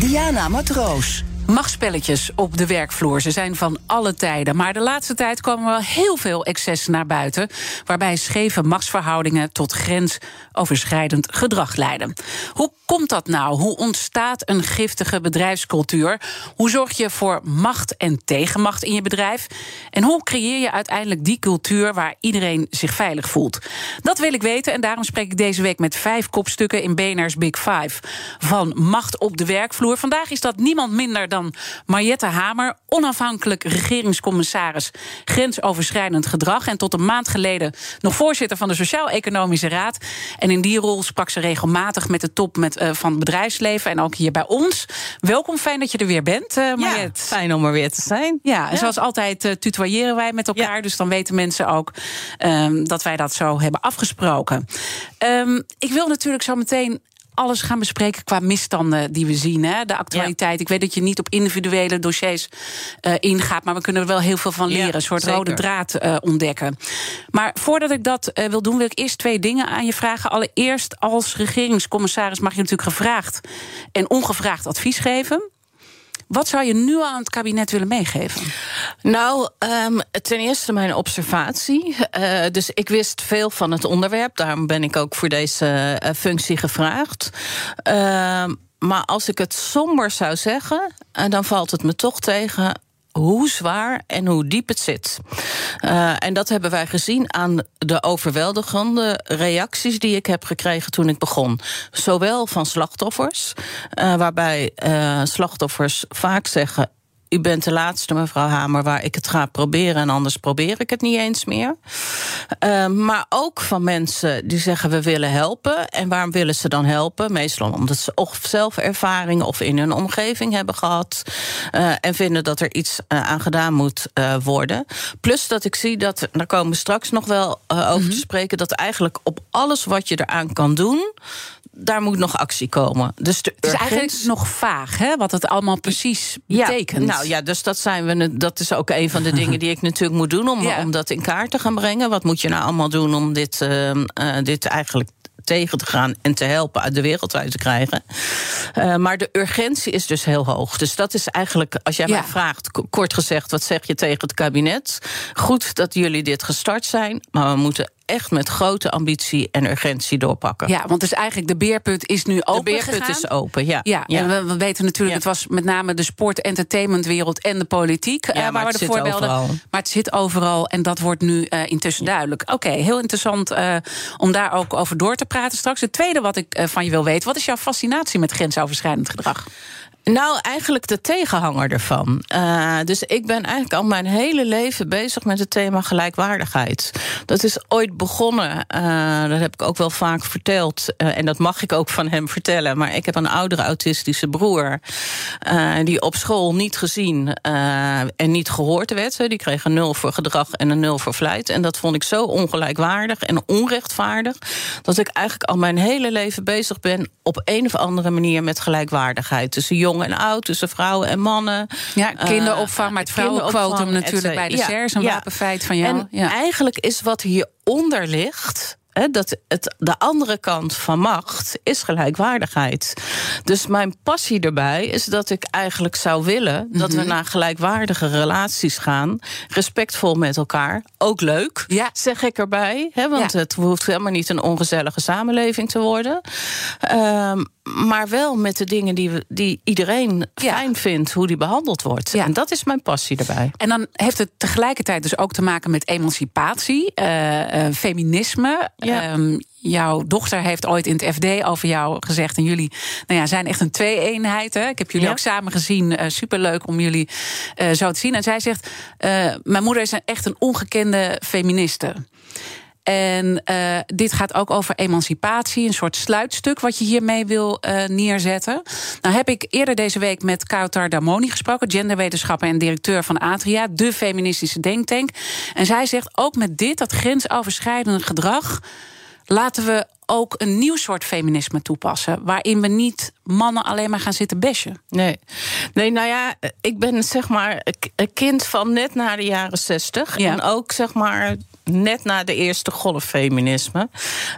Diana Matroos. Machtspelletjes op de werkvloer, ze zijn van alle tijden. Maar de laatste tijd komen wel heel veel excessen naar buiten... waarbij scheve machtsverhoudingen tot grensoverschrijdend gedrag leiden. Hoe komt dat nou? Hoe ontstaat een giftige bedrijfscultuur? Hoe zorg je voor macht en tegenmacht in je bedrijf? En hoe creëer je uiteindelijk die cultuur waar iedereen zich veilig voelt? Dat wil ik weten en daarom spreek ik deze week met vijf kopstukken in BNR's Big Five. Van macht op de werkvloer. Vandaag is dat niemand minder dan Mariette Hamer, onafhankelijk regeringscommissaris grensoverschrijdend gedrag. En tot een maand geleden nog voorzitter van de Sociaal-Economische Raad. En in die rol sprak ze regelmatig met de top met, uh, van het bedrijfsleven en ook hier bij ons. Welkom, fijn dat je er weer bent, uh, Mariette. Ja, fijn om er weer te zijn. Ja, en zoals altijd uh, tutoyeren wij met elkaar. Dus dan weten mensen ook um, dat wij dat zo hebben afgesproken. Um, ik wil natuurlijk zo meteen alles gaan bespreken qua misstanden die we zien. Hè? De actualiteit. Ja. Ik weet dat je niet op individuele dossiers uh, ingaat, maar we kunnen er wel heel veel van leren. Ja, een soort zeker. rode draad uh, ontdekken. Maar voordat ik dat uh, wil doen, wil ik eerst twee dingen aan je vragen. Allereerst, als regeringscommissaris mag je natuurlijk gevraagd en ongevraagd advies geven. Wat zou je nu aan het kabinet willen meegeven? Nou, um, ten eerste mijn observatie. Uh, dus ik wist veel van het onderwerp. Daarom ben ik ook voor deze uh, functie gevraagd. Uh, maar als ik het somber zou zeggen, uh, dan valt het me toch tegen hoe zwaar en hoe diep het zit. Uh, en dat hebben wij gezien aan de overweldigende reacties die ik heb gekregen toen ik begon. Zowel van slachtoffers, uh, waarbij uh, slachtoffers vaak zeggen u bent de laatste, mevrouw Hamer, waar ik het ga proberen en anders probeer ik het niet eens meer. Uh, maar ook van mensen die zeggen we willen helpen. En waarom willen ze dan helpen? Meestal omdat ze of zelf ervaring of in hun omgeving hebben gehad. Uh, en vinden dat er iets uh, aan gedaan moet worden. Plus dat ik zie dat, daar komen we straks nog wel over mm -hmm. te spreken, dat eigenlijk op alles wat je eraan kan doen daar moet nog actie komen. Dus het is eigenlijk nog vaag, hè, wat het allemaal precies betekent. Ja, nou ja, dus dat, zijn we, dat is ook een van de dingen die ik natuurlijk moet doen... om, ja. om dat in kaart te gaan brengen. Wat moet je nou allemaal doen om dit, uh, uh, dit eigenlijk tegen te gaan en te helpen uit de wereld uit te krijgen. Uh, maar de urgentie is dus heel hoog. Dus dat is eigenlijk, als jij ja. mij vraagt, kort gezegd, wat zeg je tegen het kabinet? Goed dat jullie dit gestart zijn, maar we moeten echt met grote ambitie en urgentie doorpakken. Ja, want dus eigenlijk de beerput is nu open De beerput gegaan. is open, ja. Ja, ja. en we, we, weten natuurlijk, ja. het was met name de sport, entertainmentwereld en de politiek. Ja, uh, maar, het de zit voorbeelden. overal. Maar het zit overal en dat wordt nu uh, intussen duidelijk. Oké, okay, heel interessant uh, om daar ook over door te praten straks. Het tweede wat ik van je wil weten, wat is jouw fascinatie met grensoverschrijdend gedrag? Nou, eigenlijk de tegenhanger ervan. Uh, dus ik ben eigenlijk al mijn hele leven bezig met het thema gelijkwaardigheid. Dat is ooit begonnen, uh, dat heb ik ook wel vaak verteld. Uh, en dat mag ik ook van hem vertellen. Maar ik heb een oudere autistische broer. die op school niet gezien en niet gehoord werd. Die kreeg een nul voor gedrag en een nul voor vlijt. En dat vond ik zo ongelijkwaardig en onrechtvaardig. Dat ik eigenlijk al mijn hele leven bezig ben op een of andere manier met gelijkwaardigheid. Tussen jong en oud, tussen vrouwen en mannen. Ja, kinderopvang, maar het vrouwenquotum natuurlijk bij de ja, SERS, een ja. wapenfeit van jou. En ja. eigenlijk is wat hieronder ligt... He, dat het, de andere kant van macht is gelijkwaardigheid. Dus mijn passie erbij is dat ik eigenlijk zou willen... Mm -hmm. dat we naar gelijkwaardige relaties gaan. Respectvol met elkaar. Ook leuk, ja. zeg ik erbij. He, want ja. het hoeft helemaal niet een ongezellige samenleving te worden. Um, maar wel met de dingen die, we, die iedereen ja. fijn vindt, hoe die behandeld wordt. Ja. En dat is mijn passie erbij. En dan heeft het tegelijkertijd dus ook te maken met emancipatie, uh, uh, feminisme. Ja. Um, jouw dochter heeft ooit in het FD over jou gezegd. En jullie nou ja, zijn echt een twee-eenheid. Ik heb jullie ja. ook samen gezien. Uh, superleuk om jullie uh, zo te zien. En zij zegt: uh, Mijn moeder is echt een ongekende feministe. En uh, dit gaat ook over emancipatie, een soort sluitstuk wat je hiermee wil uh, neerzetten. Nou heb ik eerder deze week met Kautar Damoni gesproken, genderwetenschapper en directeur van Atria, de feministische denktank. En zij zegt ook met dit, dat grensoverschrijdende gedrag laten we ook een nieuw soort feminisme toepassen. Waarin we niet mannen alleen maar gaan zitten bashen. Nee, nee nou ja, ik ben zeg maar een kind van net na de jaren zestig. Ja. En ook zeg maar net na de eerste golf feminisme.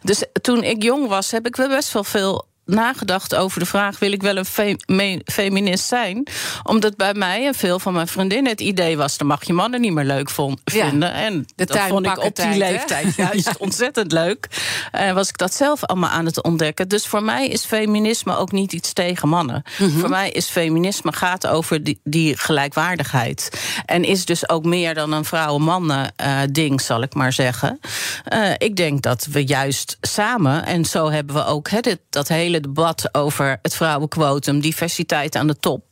Dus toen ik jong was, heb ik wel best wel veel nagedacht over de vraag: wil ik wel een feminist zijn? Omdat bij mij en veel van mijn vriendinnen het idee was: dan mag je mannen niet meer leuk vinden. En de dat vond ik op die leeftijd juist ontzettend leuk. En uh, was ik dat zelf allemaal aan het ontdekken. Dus voor mij is feminisme ook niet iets tegen mannen. Mhm. Voor mij is feminisme gaat over die, die, gelijkwaardigheid. En is dus ook meer dan een vrouwen-mannen-ding, uh, zal ik maar zeggen. Uh, ik denk dat we juist samen, en zo hebben we ook he, dit, dat hele debat over het vrouwenquotum, diversiteit aan de top.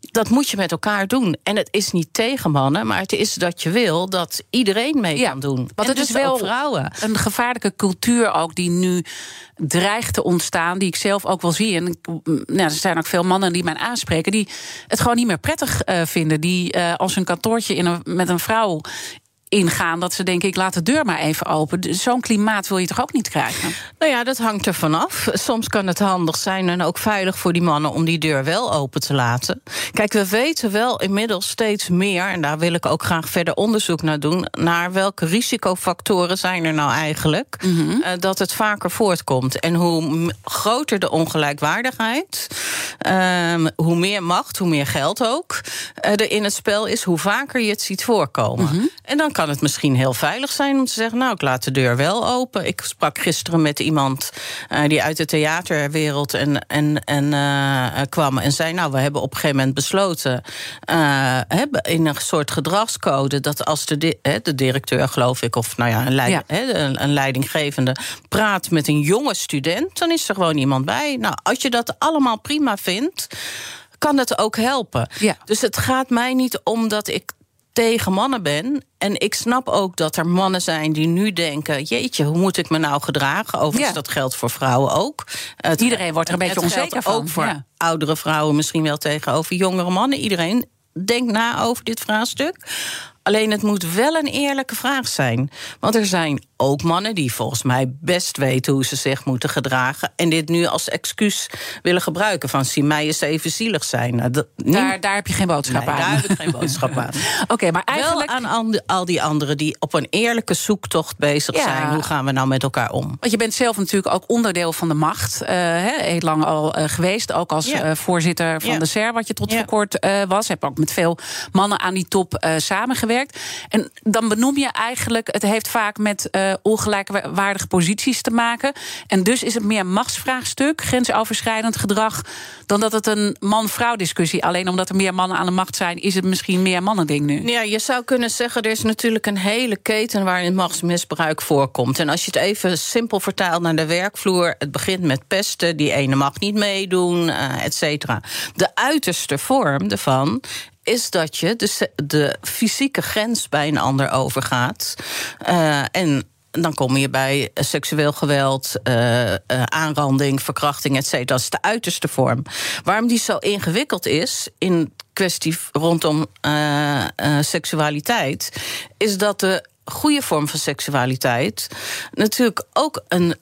Dat moet je met elkaar doen. En het is niet tegen mannen, maar het is dat je wil dat iedereen mee kan doen. Want het dus is wel vrouwen. een gevaarlijke cultuur ook die nu dreigt te ontstaan, die ik zelf ook wel zie. En nou, er zijn ook veel mannen die mij aanspreken, die het gewoon niet meer prettig uh, vinden. Die uh, als hun kantoortje in een, met een vrouw ingaan dat ze denken: ik laat de deur maar even open. Zo'n klimaat wil je toch ook niet krijgen? Nou ja, dat hangt er vanaf. Soms kan het handig zijn en ook veilig voor die mannen om die deur wel open te laten. Kijk, we weten wel inmiddels steeds meer, en daar wil ik ook graag verder onderzoek naar doen, naar welke risicofactoren zijn er nou eigenlijk mm -hmm. uh, dat het vaker voortkomt. En hoe groter de ongelijkwaardigheid, um, hoe meer macht, hoe meer geld ook uh, er in het spel is, hoe vaker je het ziet voorkomen. Mm -hmm. En dan kan het misschien heel veilig zijn om te zeggen: Nou, ik laat de deur wel open. Ik sprak gisteren met iemand uh, die uit de theaterwereld en, en, en uh, kwam en zei: Nou, we hebben op een gegeven moment besloten uh, in een soort gedragscode dat als de, de directeur, geloof ik, of nou ja, een, leid, ja. een, een leidinggevende praat met een jonge student, dan is er gewoon iemand bij. Nou, als je dat allemaal prima vindt kan het ook helpen. Ja. Dus het gaat mij niet om dat ik tegen mannen ben. En ik snap ook dat er mannen zijn die nu denken: jeetje, hoe moet ik me nou gedragen? Overigens, ja. dat geldt voor vrouwen ook. Het, Iedereen wordt er een beetje onzeker van. Ook voor ja. oudere vrouwen, misschien wel tegenover jongere mannen. Iedereen denkt na over dit vraagstuk. Alleen het moet wel een eerlijke vraag zijn. Want er zijn ook mannen die volgens mij best weten hoe ze zich moeten gedragen. En dit nu als excuus willen gebruiken. Van zie mij eens even zielig zijn. Nou, dat, daar, daar heb je geen boodschap nee, aan. Daar heb ik geen boodschap aan. Oké, okay, maar eigenlijk. Wel aan al die anderen die op een eerlijke zoektocht bezig ja. zijn. Hoe gaan we nou met elkaar om? Want je bent zelf natuurlijk ook onderdeel van de macht. Uh, heel lang al uh, geweest. Ook als ja. uh, voorzitter van ja. de SER, wat je tot voor kort was. Heb ook met veel mannen aan die top samengewerkt. En dan benoem je eigenlijk, het heeft vaak met ongelijkwaardige posities te maken. En dus is het meer machtsvraagstuk, grensoverschrijdend gedrag, dan dat het een man-vrouw discussie. Alleen omdat er meer mannen aan de macht zijn, is het misschien meer mannending nu. Ja, je zou kunnen zeggen, er is natuurlijk een hele keten waarin machtsmisbruik voorkomt. En als je het even simpel vertaalt naar de werkvloer, het begint met pesten, die ene mag niet meedoen, uh, et cetera. De uiterste vorm ervan is dat je de, de fysieke grens bij een ander overgaat. Uh, en dan kom je bij seksueel geweld, uh, aanranding, verkrachting, et cetera. Dat is de uiterste vorm. Waarom die zo ingewikkeld is in kwestie rondom seksualiteit, is dat de goede vorm van seksualiteit natuurlijk ook een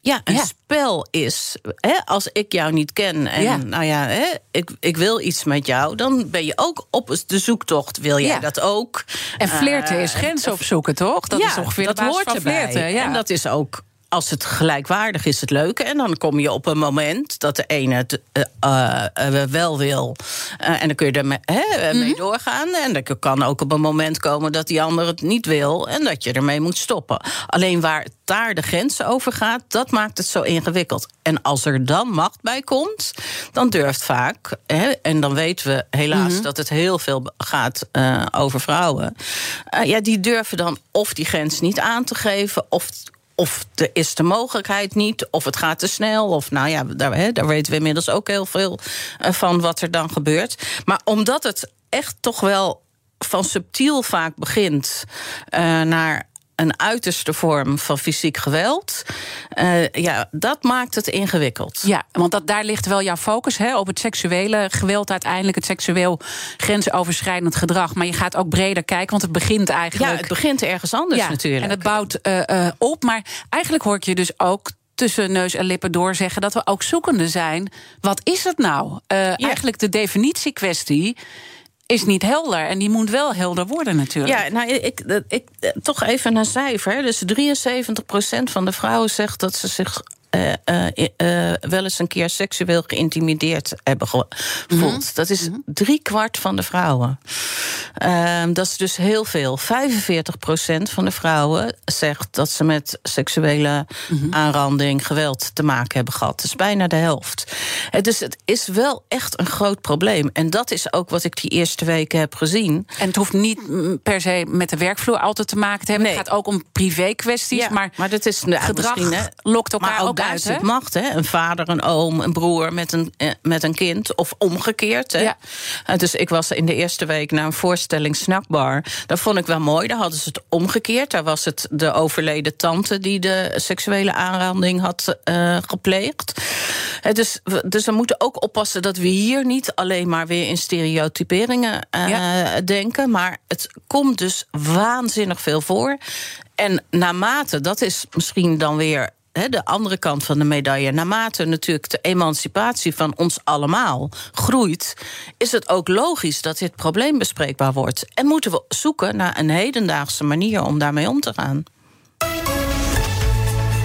ja, een ja. spel is. Hè, als ik jou niet ken en ja. nou ja, hè, ik, ik wil iets met jou, dan ben je ook op de zoektocht. Wil jij ja. dat ook? En flirten uh, is grenzen opzoeken, toch? Dat is ongeveer dat hoort van erbij. flirten. Ja. En dat is ook als het gelijkwaardig is, het leuke. En dan kom je op een moment dat de ene het uh, uh, wel wil. Uh, en dan kun je er mee, -hmm. doorgaan. En er kan ook op een moment komen dat die ander het niet wil. En dat je ermee moet stoppen. Alleen waar daar de grens over gaat, dat maakt het zo ingewikkeld. En als er dan macht bij komt, dan durft vaak. En dan weten we helaas mm -hmm. dat het heel veel gaat over vrouwen. ja, die durven dan of die grens niet aan te geven. of of er is de mogelijkheid niet, of het gaat te snel. Of nou ja, daar, daar weten we inmiddels ook heel veel van wat er dan gebeurt. Maar omdat het echt toch wel van subtiel vaak begint uh, naar een uiterste vorm van fysiek geweld. Uh, ja, dat maakt het ingewikkeld. Ja, want dat, daar ligt wel jouw focus hè, op het seksuele geweld uiteindelijk, het seksueel grensoverschrijdend gedrag. Maar je gaat ook breder kijken, want het begint eigenlijk. Ja, het begint ergens anders ja, natuurlijk. En het bouwt uh, uh, op. Maar eigenlijk hoor ik je dus ook tussen neus en lippen door zeggen dat we ook zoekende zijn. Wat is het nou? Uh, ja. Eigenlijk de definitiekwestie is niet helder. En die moet wel helder worden natuurlijk. Ja, nou, ik, ik, ik toch even een cijfer. Dus 73% van de vrouwen zegt dat ze zich uh, uh, wel eens een keer seksueel geïntimideerd hebben gevoeld. Mm -hmm. Dat is drie kwart van de vrouwen. Ehm, dat is dus heel veel. 45% van de vrouwen zegt dat ze met seksuele mm -hmm. aanranding, geweld te maken hebben gehad. Dat is bijna de helft. Dus het is wel echt een groot probleem. En dat is ook wat ik die eerste weken heb gezien. En het hoeft niet per se met de werkvloer altijd te maken te hebben. Nee. Het gaat ook om privé kwesties. Ja, maar, maar dat is gedrag hè, lokt elkaar ook uit, hè? macht, hè? Een vader, een oom, een broer met een, eh, met een kind. Of omgekeerd. Hè? Ja. Uh, dus ik was in de eerste week naar een voorstelling Snackbar. Dat vond ik wel mooi. Daar hadden ze het omgekeerd. Daar was het de overleden tante die de seksuele aanranding had uh, gepleegd. Uh, dus, we, dus we moeten ook oppassen dat we hier niet alleen maar weer in stereotyperingen ja. denken. Maar het komt dus waanzinnig veel voor. En naarmate, dat is misschien dan weer De andere kant van de medaille. Naarmate natuurlijk de emancipatie van ons allemaal groeit, is het ook logisch dat dit probleem bespreekbaar wordt. En moeten we zoeken naar een hedendaagse manier om daarmee om te gaan.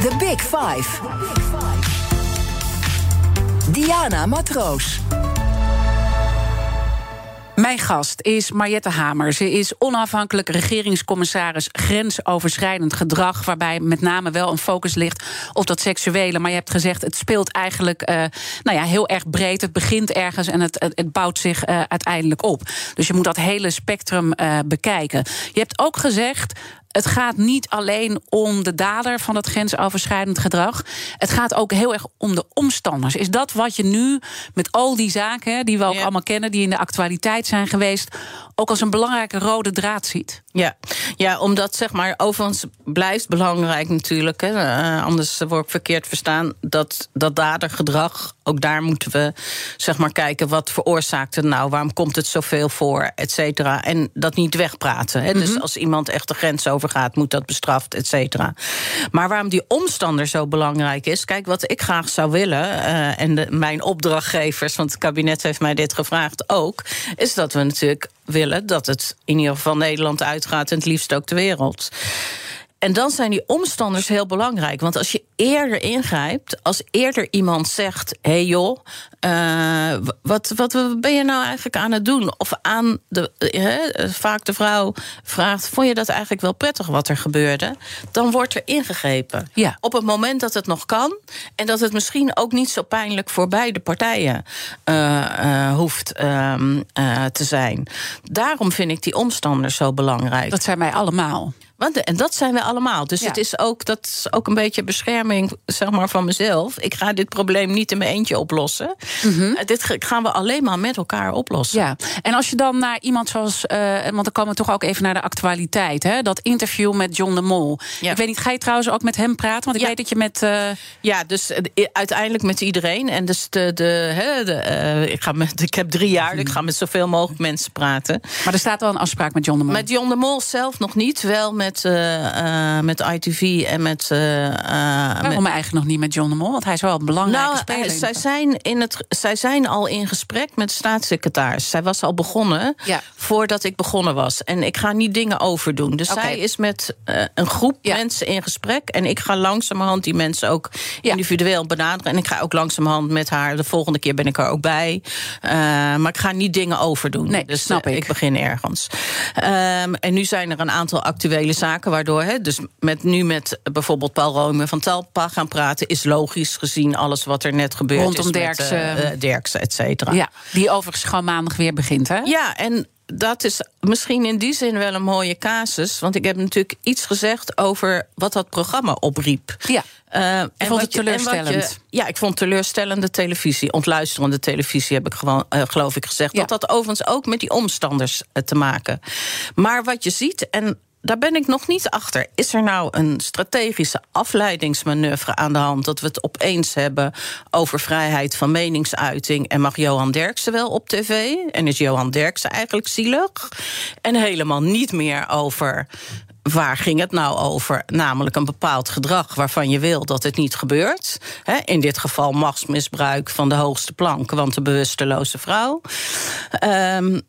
The Big Five. Diana Matroos. Mijn gast is Mariette Hamer. Ze is onafhankelijk regeringscommissaris grensoverschrijdend gedrag. Waarbij met name wel een focus ligt op dat seksuele. Maar je hebt gezegd, het speelt eigenlijk uh, nou ja, heel erg breed. Het begint ergens en het, het, bouwt zich uh, uiteindelijk op. Dus je moet dat hele spectrum uh, bekijken. Je hebt ook gezegd het gaat niet alleen om de dader van dat grensoverschrijdend gedrag. Het gaat ook heel erg om de omstanders. Is dat wat je nu met al die zaken, die we ook ja. allemaal kennen, die in de actualiteit zijn geweest, ook als een belangrijke rode draad ziet? Ja, ja omdat zeg maar, overigens blijft belangrijk natuurlijk, hè, uh, anders word ik verkeerd verstaan, dat, dat dadergedrag, ook daar moeten we zeg maar kijken wat veroorzaakt het nou, waarom komt het zoveel voor, et cetera. En dat niet wegpraten. Hè. Mm -hmm. Dus als iemand echt de grens over gaat, moet dat bestraft, et cetera. Maar waarom die omstander zo belangrijk is, kijk, wat ik graag zou willen, uh, en de, mijn opdrachtgevers, want het kabinet heeft mij dit gevraagd ook, is dat we natuurlijk willen dat het in ieder geval Nederland uitgaat het liefst ook de wereld. En dan zijn die omstanders heel belangrijk. Want als je eerder ingrijpt, als eerder iemand zegt: hé hey joh, uh, wat, wat ben je nou eigenlijk aan het doen? Of aan de. Vaak de vrouw vraagt: vond je dat eigenlijk wel prettig wat er gebeurde? Dan wordt er ingegrepen. Ja. Op het moment dat het nog kan. En dat het misschien ook niet zo pijnlijk voor beide partijen uh, hoeft te zijn. Daarom vind ik die omstanders zo belangrijk. Dat zijn wij allemaal. Want, en dat zijn we allemaal. Dus ja. het is ook, dat is ook een beetje bescherming zeg maar, van mezelf. Ik ga dit probleem niet in mijn eentje oplossen. Mm -hmm. Dit gaan we alleen maar met elkaar oplossen. Ja. En als je dan naar iemand zoals. Uh, want dan komen we toch ook even naar de actualiteit. Hè? Dat interview met John de Mol. Ja. Ik weet niet, ga je trouwens ook met hem praten? Want ik ja. weet dat je met. Uh... Ja, dus uh, uiteindelijk met iedereen. En dus de. de, hè, de ik, ga met, ik heb drie jaar, mm -hmm. ik ga met zoveel mogelijk mensen praten. Maar er staat wel een afspraak met John de Mol. Met John de Mol zelf nog niet. Wel met met, uh, met ITV en met. Uh, Waarom met... eigenlijk nog niet met John de Mol? Want hij is wel een belangrijke nou, speler. Zij zijn, in het, zij zijn al in gesprek met staatssecretaris. Zij was al begonnen ja. voordat ik begonnen was. En ik ga niet dingen overdoen. Dus okay. zij is met uh, een groep ja. mensen in gesprek. En ik ga langzamerhand die mensen ook individueel benaderen. En ik ga ook langzamerhand met haar. De volgende keer ben ik er ook bij. maar ik ga niet dingen overdoen. Nee, dus snap ik. ik begin ergens. Um, en nu zijn er een aantal actuele zaken waardoor, hè, dus met, nu met bijvoorbeeld Paul Rome van Talpa gaan praten, is logisch gezien alles wat er net gebeurd Rondom is. Derksen. Met, uh, Derksen, et cetera. Ja, die overigens gewoon maandag weer begint, hè? Ja, en dat is misschien in die zin wel een mooie casus. Want ik heb natuurlijk iets gezegd over wat dat programma opriep. Ja. Uh, en vond het je, teleurstellend? Je, ja, ik vond teleurstellende televisie. Ontluisterende televisie heb ik gewoon, uh, geloof ik, gezegd. Ja. Dat had overigens ook met die omstanders uh, te maken. Maar wat je ziet, en daar ben ik nog niet achter. Is er nou een strategische afleidingsmanoeuvre aan de hand dat we het opeens hebben over vrijheid van meningsuiting en mag Johan Derksen wel op tv? En is Johan Derksen eigenlijk zielig? En helemaal niet meer over waar ging het nou over? Namelijk een bepaald gedrag waarvan je wil dat het niet gebeurt. in dit geval machtsmisbruik van de hoogste plank, want de bewusteloze vrouw. Um,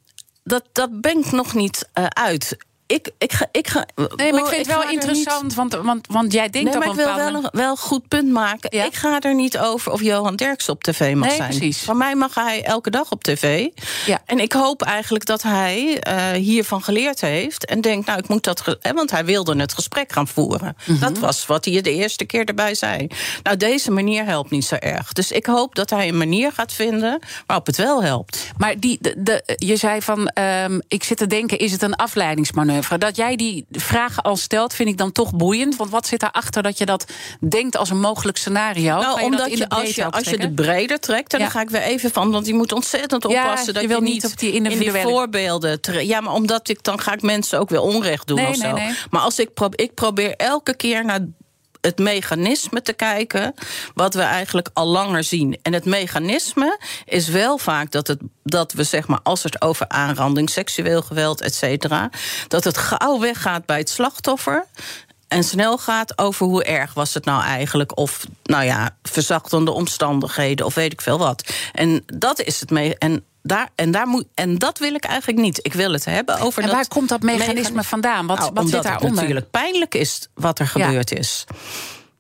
dat, dat ben ik nog niet uh, uit ik, ik ga. Ik ga nee, maar ik vind het wel interessant, want, want, want jij denkt nee, maar ik wil wel, wel een goed punt maken. Ik ga er niet over of Johan Derks op tv mag nee, zijn. Precies. Van mij mag hij elke dag op tv. Ja. En ik hoop eigenlijk dat hij uh, hiervan geleerd heeft. En denkt, nou, ik moet dat. Hè, want hij wilde het gesprek gaan voeren. Mm -hmm. Dat was wat hij de eerste keer erbij zei. Nou, deze manier helpt niet zo erg. Dus ik hoop dat hij een manier gaat vinden waarop het wel helpt. Maar die, de, de, je zei van. Um, ik zit te denken, is het een afleidingsmanoeuvre? Dat jij die vragen al stelt, vind ik dan toch boeiend. Want wat zit daarachter dat je dat denkt als een mogelijk scenario? Nou, omdat je, als, je, als je het breder trekt, en ja. dan ga ik weer even van. Want je moet ontzettend oppassen ja, dat je, wil je niet op die individuele... in die voorbeelden. Ja, maar omdat ik dan ga ik mensen ook weer onrecht doen nee, of zo. Nee, nee. Maar als ik, ik probeer elke keer naar het mechanisme te kijken wat we eigenlijk al langer zien. En het mechanisme is wel vaak dat, het, dat we, zeg maar, als het over aanranding, seksueel geweld, et cetera, dat het gauw weggaat bij het slachtoffer. En snel gaat over hoe erg was het nou eigenlijk. Of, nou ja, verzachtende omstandigheden of weet ik veel wat. En dat is het mee. En daar, en, daar moet, en dat wil ik eigenlijk niet. Ik wil het hebben over. En dat waar komt dat mechanisme, mechanisme vandaan? Wat, nou, wat zit daaronder? Het natuurlijk pijnlijk is wat er Ja. gebeurd is.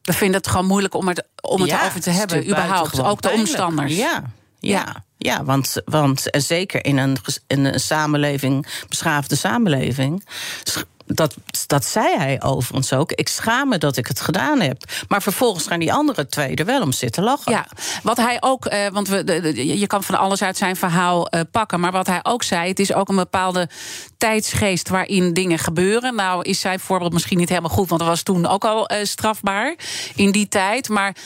We vinden het gewoon moeilijk om het, om het Ja, erover te hebben, überhaupt. Ook de omstanders. Ja, ja. ja. want, want en zeker in een, in een samenleving, beschaafde samenleving. Dat, dat zei hij overigens ook. Ik schaam me dat ik het gedaan heb. Maar vervolgens gaan die andere twee er wel om zitten lachen. Ja, wat hij ook, eh, want we, je kan van alles uit zijn verhaal eh, pakken. Maar wat hij ook zei, het is ook een bepaalde tijdsgeest waarin dingen gebeuren. Nou, is zijn voorbeeld misschien niet helemaal goed, want dat was toen ook al eh, strafbaar in die tijd. Maar.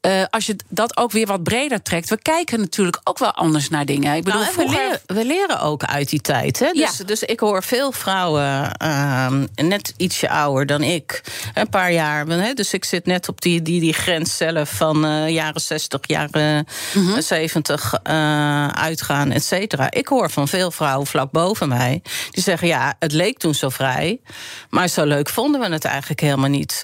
Eh, als je dat ook weer wat breder trekt. We kijken natuurlijk ook wel anders naar dingen. Ik bedoel, Nou, we, leren, we leren ook uit die tijd. Hè? Dus, Ja. dus ik hoor veel vrouwen, ehm, net ietsje ouder dan ik, een paar jaar. Hè? Dus ik zit net op die, die, die grens zelf van eh, jaren 60, jaren Mhm. 70 eh, uitgaan, et cetera. Ik hoor van veel vrouwen vlak boven mij die zeggen: ja, het leek toen zo vrij, maar zo leuk vonden we het eigenlijk helemaal niet.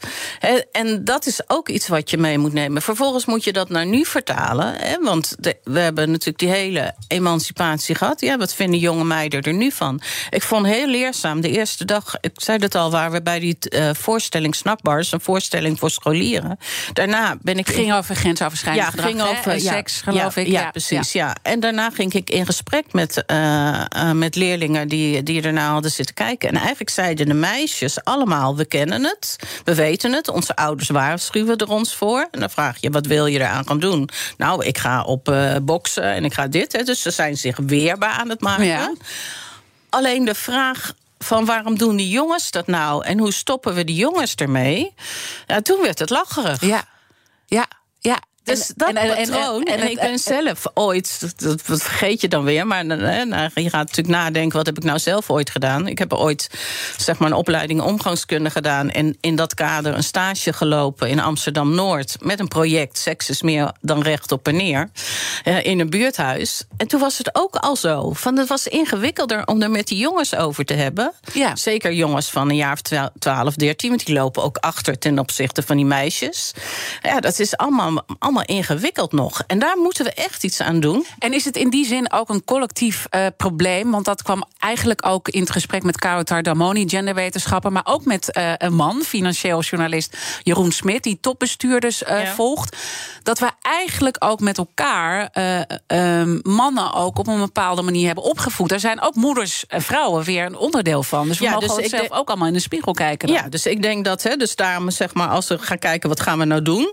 En dat is ook iets wat je mee moet nemen. Vervolgens moet je dat naar nu vertalen. Hè, want de- we hebben natuurlijk die hele emancipatie gehad. Ja, wat vinden jonge meiden er nu van? Ik vond heel leerzaam de eerste dag. Ik zei het al, waar we bij die eh, voorstelling Snackbars, een voorstelling voor scholieren. Daarna ben ik. Het ging over grensoverschrijdend ja, gedrag, ging hè? over Eh, ja, seks, geloof ja, ik. Ja, precies. Ja. En daarna ging ik in gesprek met, eh, met leerlingen die, die ernaar hadden zitten kijken. En eigenlijk zeiden de meisjes allemaal: we kennen het, we weten het, onze ouders waarschuwen er ons voor. En dan vraag je: wat wil je eraan gaan doen? Nou, ik ga op eh, boksen en ik ga dit. Hè. Dus ze zijn zich weerbaar aan het maken. Ja. Alleen de vraag van waarom doen die jongens dat nou en hoe stoppen we die jongens ermee? Ja, toen werd het lacherig. Ja, ja. Dus En- dat en- en- en- patroon. En, ik ben zelf ooit, dat, vergeet je dan weer, maar hè, nou, je gaat natuurlijk nadenken: wat heb ik nou zelf ooit gedaan? Ik heb ooit zeg maar, een opleiding omgangskunde gedaan en in dat kader een stage gelopen in Amsterdam Noord met een project Seks is meer dan recht op en neer eh, in een buurthuis. En toen was het ook al zo. Van, het was ingewikkelder om er met die jongens over te hebben. Ja. Zeker jongens van een jaar of 12, 13, want die lopen ook achter ten opzichte van die meisjes. Ja, dat is allemaal, allemaal ingewikkeld nog. En daar moeten we echt iets aan doen. En is het in die zin ook een collectief eh, probleem? Want dat kwam eigenlijk ook in het gesprek met Caro Tardamoni, genderwetenschapper, maar ook met eh, een man, financieel journalist Jeroen Smit, die topbestuurders eh, Ja. volgt. Dat we eigenlijk ook met elkaar eh, eh, mannen ook op een bepaalde manier hebben opgevoed. Er zijn ook moeders en vrouwen weer een onderdeel van. Dus we Ja, mogen dus zelf ook allemaal in de spiegel kijken. dan. Ja, dus ik denk dat, hè, dus daarom zeg maar, als we gaan kijken wat gaan we nou doen.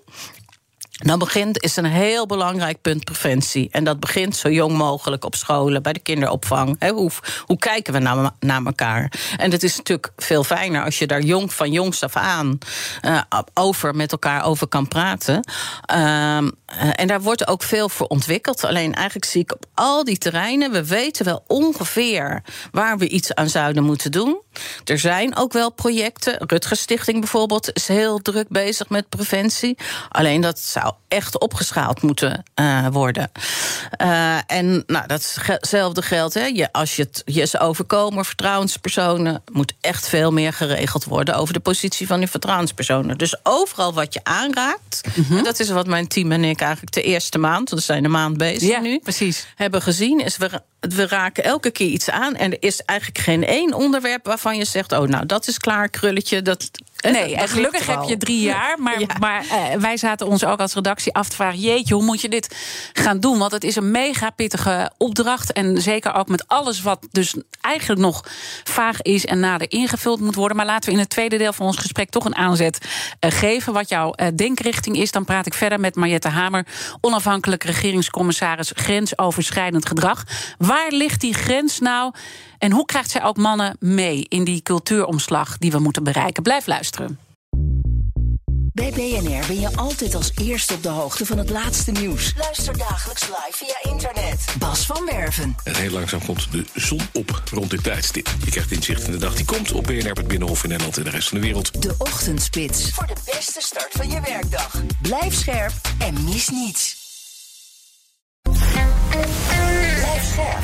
Dan begint, is een heel belangrijk punt preventie. En dat begint zo jong mogelijk op scholen, bij de kinderopvang. hoe, hoe kijken we naar, naar elkaar? En het is natuurlijk veel fijner als je daar jong, van jongs af aan uh, over met elkaar over kan praten. Uh, en daar wordt ook veel voor ontwikkeld. Alleen eigenlijk zie ik op al die terreinen, we weten wel ongeveer waar we iets aan zouden moeten doen. Er zijn ook wel projecten. Rutgers Stichting bijvoorbeeld is heel druk bezig met preventie. Alleen dat zou echt opgeschaald moeten uh, worden. Uh, en nou, datzelfde geldt. Hè. Je, als je het je is overkomen, vertrouwenspersonen, moet echt veel meer geregeld worden over de positie van die vertrouwenspersonen. Dus overal wat je aanraakt, mm -hmm. en dat is wat mijn team en ik eigenlijk de eerste maand, want we zijn een maand bezig ja, nu, precies. hebben gezien, is we, we raken elke keer iets aan. En er is eigenlijk geen één onderwerp waarvan je zegt: Oh, nou, dat is klaar, krulletje. Dat, Nee, en gelukkig heb je drie jaar. Maar, ja. maar uh, wij zaten ons ook als redactie af te vragen: jeetje, hoe moet je dit gaan doen? Want het is een mega pittige opdracht. En zeker ook met alles wat dus eigenlijk nog vaag is en nader ingevuld moet worden. Maar laten we in het tweede deel van ons gesprek toch een aanzet uh, geven. Wat jouw uh, denkrichting is. Dan praat ik verder met Mariette Hamer, onafhankelijk regeringscommissaris grensoverschrijdend gedrag. Waar ligt die grens nou? En hoe krijgt zij ook mannen mee in die cultuuromslag die we moeten bereiken? Blijf luisteren. Bij BNR ben je altijd als eerste op de hoogte van het laatste nieuws. Luister dagelijks live via internet. Bas van Werven. En heel langzaam komt de zon op rond dit tijdstip. Je krijgt inzicht in de dag die komt op BNR, het Binnenhof in Nederland en de rest van de wereld. De Ochtendspits. Voor de beste start van je werkdag. Blijf scherp en mis niets. Blijf scherp.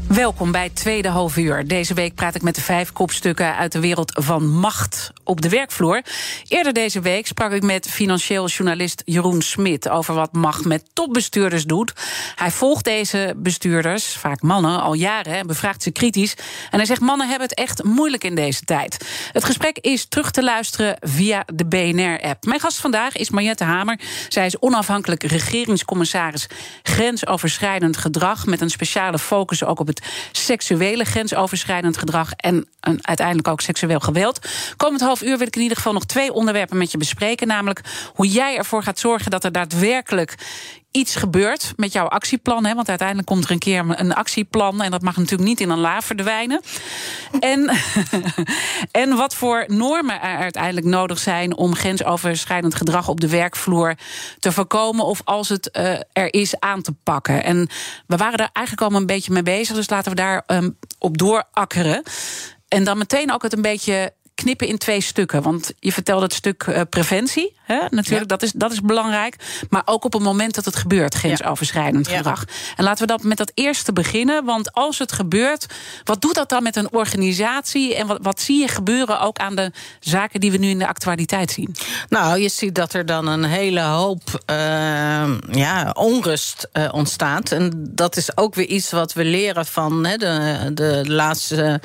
Welkom bij tweede half uur. Deze week praat ik met de vijf kopstukken uit de wereld van macht op de werkvloer. Eerder deze week sprak ik met financieel journalist Jeroen Smit over wat macht met topbestuurders doet. Hij volgt deze bestuurders, vaak mannen, al jaren en bevraagt ze kritisch. En hij zegt: mannen hebben het echt moeilijk in deze tijd. Het gesprek is terug te luisteren via de BNR-app. Mijn gast vandaag is Mariette Hamer. Zij is onafhankelijk regeringscommissaris grensoverschrijdend gedrag met een speciale focus ook op het seksuele grensoverschrijdend gedrag en een, uiteindelijk ook seksueel geweld. Komend half uur wil ik in ieder geval nog twee onderwerpen met je bespreken. Namelijk hoe jij ervoor gaat zorgen dat er daadwerkelijk iets gebeurt met jouw actieplan. Hè, want uiteindelijk komt er een keer een actieplan. En dat mag natuurlijk niet in een la verdwijnen. En, en wat voor normen er uiteindelijk nodig zijn om grensoverschrijdend gedrag op de werkvloer te voorkomen. Of als het uh, er is aan te pakken. En we waren daar eigenlijk al een beetje mee bezig. Dus laten we daar um, op doorakkeren. En dan meteen ook het een beetje knippen in twee stukken. Want je vertelde het stuk uh, preventie. Hè? Natuurlijk, ja. dat, is, dat is belangrijk. Maar ook op het moment dat het gebeurt, grensoverschrijdend ja. gedrag. En laten we dat met dat eerste beginnen. Want als het gebeurt, wat doet dat dan met een organisatie? En wat, wat zie je gebeuren ook aan de zaken die we nu in de actualiteit zien? Nou, je ziet dat er dan een hele hoop uh, ja, onrust uh, ontstaat. En dat is ook weer iets wat we leren van hè, de, de laatste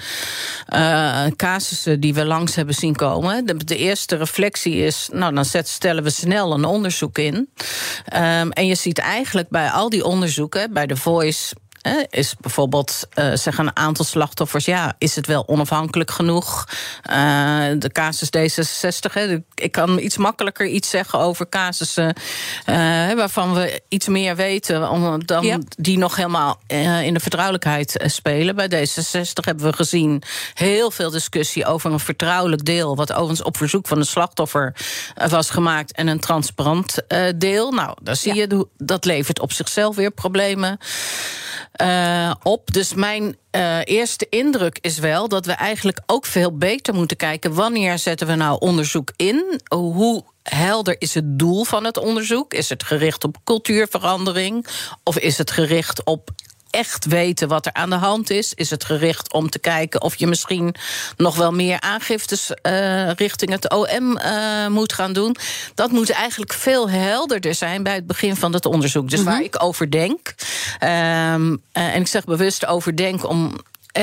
casussen die we hebben zien komen. De, eerste reflectie is, nou dan stellen we snel een onderzoek in. Um, en je ziet eigenlijk bij al die onderzoeken, bij de Voice is bijvoorbeeld, uh, zeggen een aantal slachtoffers, ja, is het wel onafhankelijk genoeg? Uh, de casus D66, hè, ik kan iets makkelijker iets zeggen over casussen uh, waarvan we iets meer weten, dan ja. die nog helemaal in de vertrouwelijkheid spelen. Bij D66 hebben we gezien heel veel discussie over een vertrouwelijk deel, wat overigens op verzoek van de slachtoffer was gemaakt, en een transparant deel. Nou, daar zie ja. je, dat levert op zichzelf weer problemen. Uh, op. Dus mijn uh, eerste indruk is wel dat we eigenlijk ook veel beter moeten kijken. Wanneer zetten we nou onderzoek in? Hoe helder is het doel van het onderzoek? Is het gericht op cultuurverandering? Of is het gericht op echt weten wat er aan de hand is? Is het gericht om te kijken of je misschien nog wel meer aangiftes uh, richting het OM uh, moet gaan doen? Dat moet eigenlijk veel helderder zijn bij het begin van het onderzoek. Dus mm -hmm. waar ik over denk, um, uh, en ik zeg bewust over denk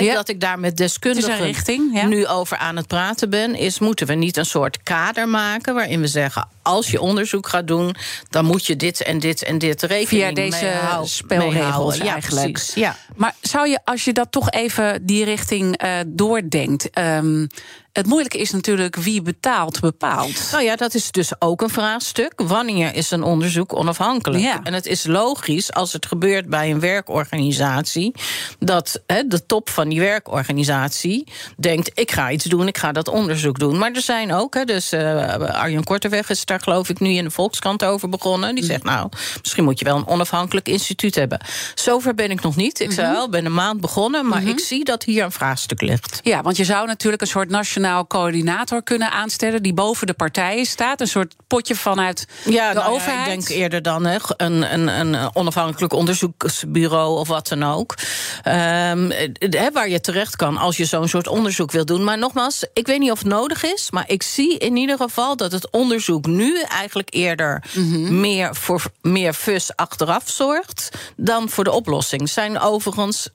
ja. dat ik daar met deskundigen richting, ja. nu over aan het praten ben, is moeten we niet een soort kader maken waarin we zeggen als je onderzoek gaat doen, dan moet je dit en dit en dit rekening Via deze mee spelregels. Ja, eigenlijk. precies. Ja. Maar zou je, als je dat toch even die richting eh, doordenkt. ehm, het moeilijke is natuurlijk wie betaalt, bepaalt. Nou ja, dat is dus ook een vraagstuk. Wanneer is een onderzoek onafhankelijk? Ja. En het is logisch als het gebeurt bij een werkorganisatie, dat de top van die werkorganisatie denkt: ik ga iets doen, ik ga dat onderzoek doen. Maar er zijn ook, hè, dus eh, Arjen Korteweg is daar geloof ik nu in de Volkskrant over begonnen. Die zegt: Nou, misschien moet je wel een onafhankelijk instituut hebben. Zover ben ik nog niet. Ik wel, ik ben een maand begonnen, maar ik zie dat hier een vraagstuk ligt. Ja, want je zou natuurlijk een soort nationaal coördinator kunnen aanstellen... die boven de partijen staat. Een soort potje vanuit Ja, de nou ja, overheid. ik denk eerder dan hè, een, een, een onafhankelijk onderzoeksbureau of wat dan ook. Ehm, eh, waar je terecht kan als je zo'n soort onderzoek wil doen. Maar nogmaals, ik weet niet of het nodig is. Maar ik zie in ieder geval dat het onderzoek nu eigenlijk eerder Mhm. meer voor meer fus achteraf zorgt dan voor de oplossing. Zijn overigens.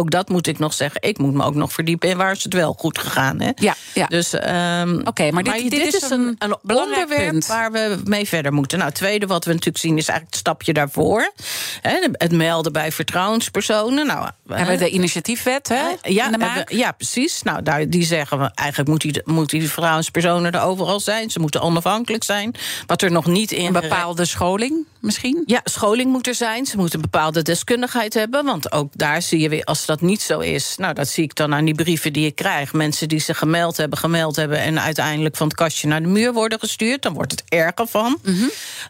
Ook dat moet ik nog zeggen. Ik moet me ook nog verdiepen in waar is het wel goed gegaan. Hè? Ja, ja. Dus, ehm, Oké, maar dit- dit is een een belangrijk onderwerp punt. waar we mee verder moeten. Nou, het tweede wat we natuurlijk zien is eigenlijk het stapje daarvoor. Hè, het melden bij vertrouwenspersonen. Nou, We hebben de initiatiefwet hè, ja, in de hebben- maak. ja, precies. Nou, daar, die zeggen we eigenlijk moet die, moet die vertrouwenspersonen er overal zijn. Ze moeten onafhankelijk zijn. Wat er nog niet in Een bepaalde scholing misschien? ja, scholing moet er zijn. Ze moeten een bepaalde deskundigheid hebben. Want ook daar zie je weer, als dat niet zo is. Nou, dat zie ik dan aan die brieven die ik krijg. Mensen die zich gemeld hebben, gemeld hebben. en uiteindelijk van het kastje naar de muur worden gestuurd. Dan wordt het erger van.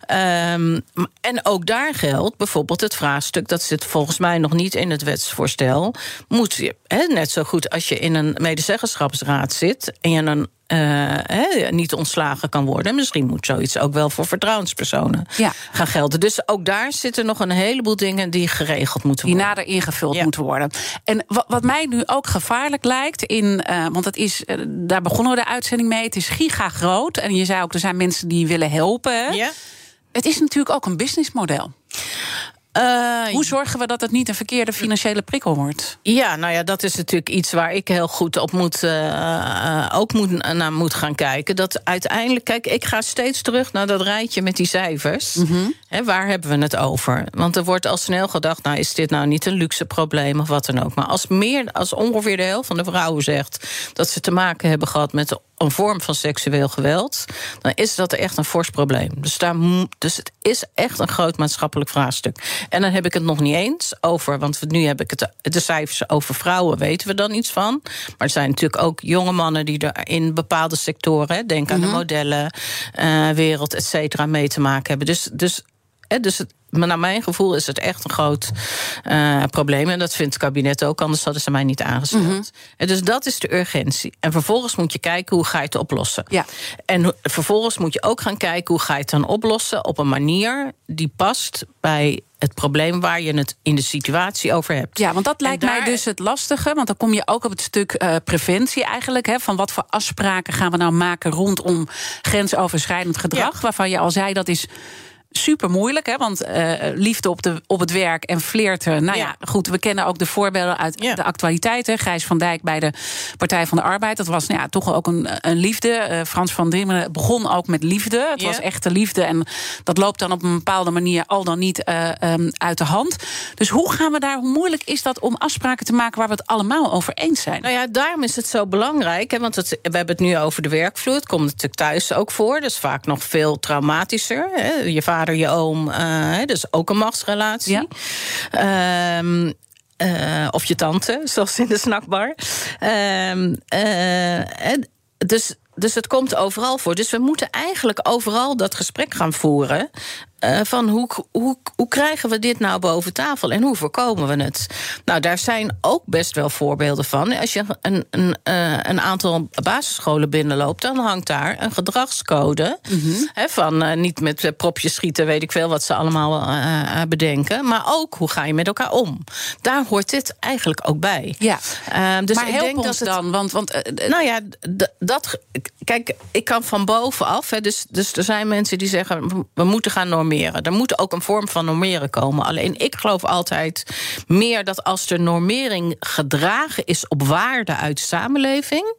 Ehm, en ook daar geldt bijvoorbeeld het vraagstuk. dat zit volgens mij nog niet in het wetsvoorstel. Moet je, net zo goed als je in een medezeggenschapsraad zit. en je een eh, niet ontslagen kan worden. Misschien moet zoiets ook wel voor vertrouwenspersonen Ja. gaan gelden. Dus ook daar zitten nog een heleboel dingen die geregeld moeten die worden. nader ingevuld Ja. moeten worden. En wat, wat mij nu ook gevaarlijk lijkt, in, eh, want het is, eh, daar begonnen we de uitzending mee. Het is giga groot. En je zei ook, er zijn mensen die willen helpen. Ja? Het is natuurlijk ook een businessmodel. Eh, Hoe zorgen we dat het niet een verkeerde financiële prikkel wordt? Ja, nou ja, dat is natuurlijk iets waar ik heel goed op moet, eh, eh, ook moet, naar moet gaan kijken. Dat uiteindelijk, kijk, ik ga steeds terug naar dat rijtje met die cijfers. Hè, waar hebben we het over? Want er wordt al snel gedacht, nou is dit nou niet een luxe probleem of wat dan ook. Maar als, meer, als ongeveer de helft van de vrouwen zegt dat ze te maken hebben gehad met een vorm van seksueel geweld, dan is dat echt een fors probleem. Dus, daar, dus het is echt een groot maatschappelijk vraagstuk. En dan heb ik het nog niet eens over, want nu heb ik het, de cijfers over vrouwen, weten we dan iets van. Maar er zijn natuurlijk ook jonge mannen die er in bepaalde sectoren, denk aan de modellen, eh, wereld, et cetera, mee te maken hebben. Dus, dus, hè, dus het, maar naar mijn gevoel is het echt een groot eh, probleem. En dat vindt het kabinet ook, anders hadden ze mij niet aangesteld. En dus dat is de urgentie. En vervolgens moet je kijken hoe ga je het oplossen. Ja. En vervolgens moet je ook gaan kijken hoe ga je het dan oplossen op een manier die past bij het probleem waar je het in de situatie over hebt. Ja, want dat lijkt mij dus het lastige. Want dan kom je ook op het stuk eh, preventie eigenlijk. Hè, van wat voor afspraken gaan we nou maken rondom grensoverschrijdend gedrag. Waarvan je al zei dat is. Super moeilijk, hè? want eh, liefde op, de, op het werk en flirten. Nou ja. Ja. goed, we kennen ook de voorbeelden uit Ja. de actualiteit. Hè? Gijs van Dijk bij de Partij van de Arbeid. Dat was nou ja, toch ook een, een liefde. Eh, Frans van Drimmelen begon ook met liefde. Het Ja. was echte liefde. En dat loopt dan op een bepaalde manier al dan niet eh, ehm, uit de hand. Dus hoe gaan we daar, hoe moeilijk is dat om afspraken te maken waar we het allemaal over eens zijn? Nou ja, daarom is het zo belangrijk. Hè, want het, we hebben het nu over de werkvloer. Het komt natuurlijk thuis ook voor. Dus vaak nog veel traumatischer. Hè. Je vader, je oom, eh, dus ook een machtsrelatie. Ja. Ehm, eh, of je tante, zoals in de snackbar. Ehm, eh, dus, dus het komt overal voor. Dus we moeten eigenlijk overal dat gesprek gaan voeren. Eh, van hoe, hoe, hoe krijgen we dit nou boven tafel en hoe voorkomen we het? Nou, daar zijn ook best wel voorbeelden van. Als je een, een, eh, een aantal basisscholen binnenloopt, dan hangt daar een gedragscode. hè, van eh, niet met propjes schieten, weet ik veel wat ze allemaal bedenken. Maar ook hoe ga je met elkaar om? Daar hoort dit eigenlijk ook bij. Ja. Ehm, dus maar ik help denk ons dat het, dan, want, want nou ja, dat. Kijk, ik kan van bovenaf. Hè, dus, dus er zijn mensen die zeggen. we moeten gaan normeren. Normeren. Er moet ook een vorm van normeren komen. Alleen ik geloof altijd meer dat als de normering gedragen is op waarde uit de samenleving,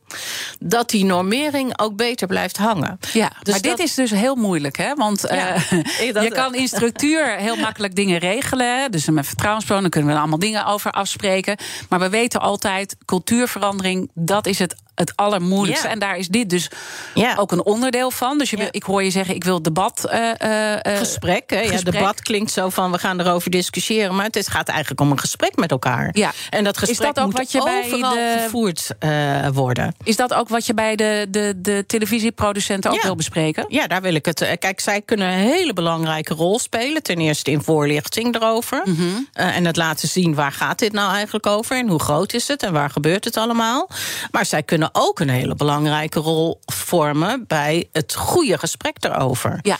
dat die normering ook beter blijft hangen. Ja, dus maar dit is dus heel moeilijk, hè? Want ja, uh, je kan in structuur heel makkelijk dingen regelen. Dus met vertrouwenspersonen kunnen we er allemaal dingen over afspreken. Maar we weten altijd, cultuurverandering, dat is het het allermoeilijkste. En daar is dit dus ja. ook een onderdeel van. Dus je wil, ik hoor je zeggen, ik wil debat. Uh, uh, gesprek, hè? Ja, debat klinkt zo van we gaan erover discussiëren. Maar het gaat eigenlijk om een gesprek met elkaar. Ja. En dat gesprek is dat ook wat je bij de, gevoerd uh, worden. Is dat ook wat je bij de, de, de televisieproducenten ook wil bespreken? Ja, daar wil ik het. Kijk, zij kunnen een hele belangrijke rol spelen. Ten eerste in voorlichting erover. Mm -hmm. en het laten zien waar gaat dit nou eigenlijk over. En hoe groot is het en waar gebeurt het allemaal. Maar zij kunnen ook een hele belangrijke rol vormen bij het goede gesprek erover. Ja.